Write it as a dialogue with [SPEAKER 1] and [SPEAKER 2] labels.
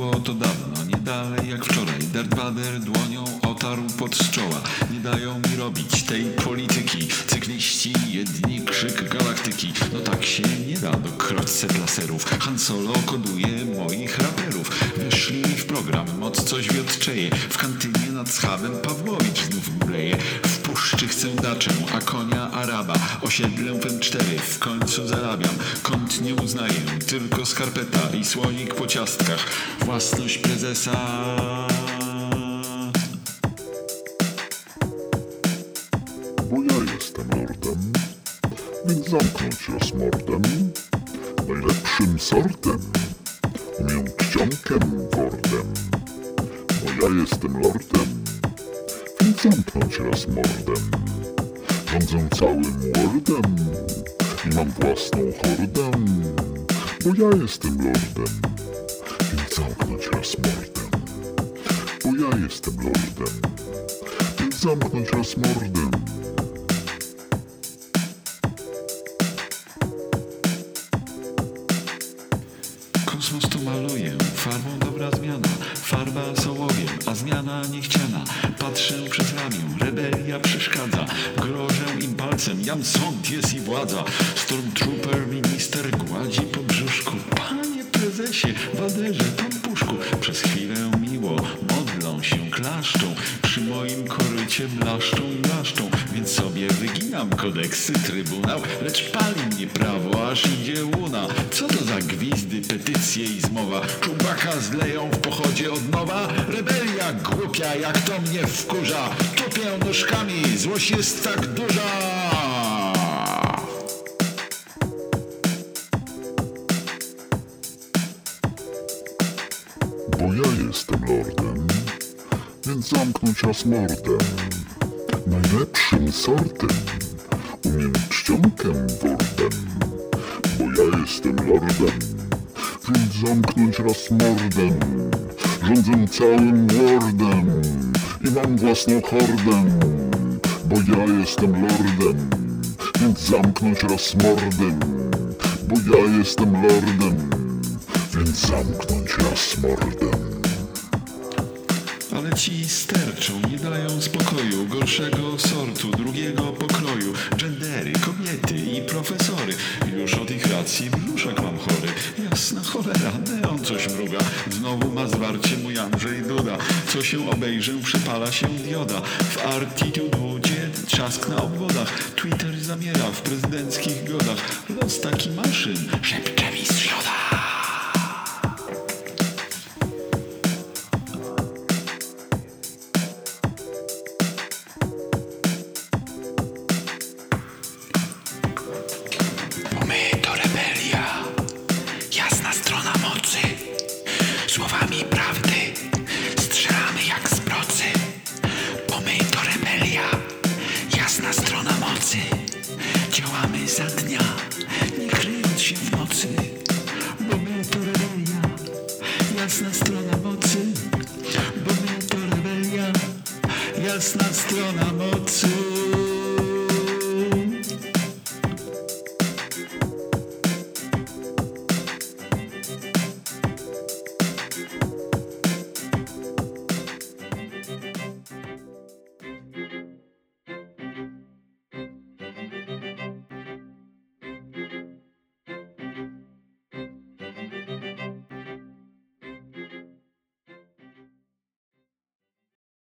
[SPEAKER 1] Było to dawno, nie dalej jak wczoraj. Darth Vader dłonią otarł pod czoła. Nie dają mi robić tej polityki. Cykliści, jedni krzyk galaktyki. No tak się nie da do krotset laserów. Han Solo koduje moich raperów. Weszli w program, moc coś wiotczeje. W kantynie nad schabem Pawłowicz znów mleje. W puszczy chcę daczę, a konia Araba. Osiedlę fen 4 w końcu zarabiam. Kąt nie uznaję, tylko skarpeta i słonik po ciastkach. Własność prezesa.
[SPEAKER 2] bo ja jestem lordem, więc zamknąć raz mordem, najlepszym sortem, umiem czcionkiem wordem, ja jestem lordem, więc zamknąć raz mordem, rządzę całym wordem i mam własną hordę, bo ja jestem lordem, więc zamknąć raz mordem, bo ja jestem lordem, więc zamknąć raz mordem.
[SPEAKER 1] Kosmos to maluję, farbą dobra zmiana, farba sołowiem, a zmiana niechciana. Patrzę przez ramię, rebelia przeszkadza, grożę im palcem, jam sąd jest i władza. Stormtrooper, minister gładzi po brzuszku. Panie prezesie, waderze, pan puszku, przez chwilę miło, modlą się, klaszczą, przy moim korycie blaszczą i blaszczą, kodeksy trybunał, lecz pali mnie prawo, aż idzie łuna. Co to za gwizdy, petycje i zmowa? Czubaka zleją w pochodzie od nowa? Rebelia głupia, jak to mnie wkurza. Tupię nóżkami, złość jest tak duża.
[SPEAKER 2] bo ja jestem lordem, więc zamknąć raz mordem. Najlepszym sortem, umiem czcionkiem wordem, bo ja jestem lordem, więc zamknąć raz mordem. Rządzę całym wordem i mam własną hordę, bo ja jestem lordem, więc zamknąć raz mordem, bo ja jestem lordem, więc zamknąć raz mordem.
[SPEAKER 1] Ale ci sterczą, nie dają spokoju, gorszego sortu, drugiego pokroju. Gendery, kobiety i profesory. Już od ich racji brzuszek mam chory. Jasna cholera, neon coś mruga. Znowu ma zwarcie mój Andrzej Duda. Co się obejrzę, przypala się dioda. W Artitude Woodzie trzask na obwodach. Twitter zamiera w prezydenckich godach. Los taki maszyn, szepcze mi z środa. jasna strona mocy.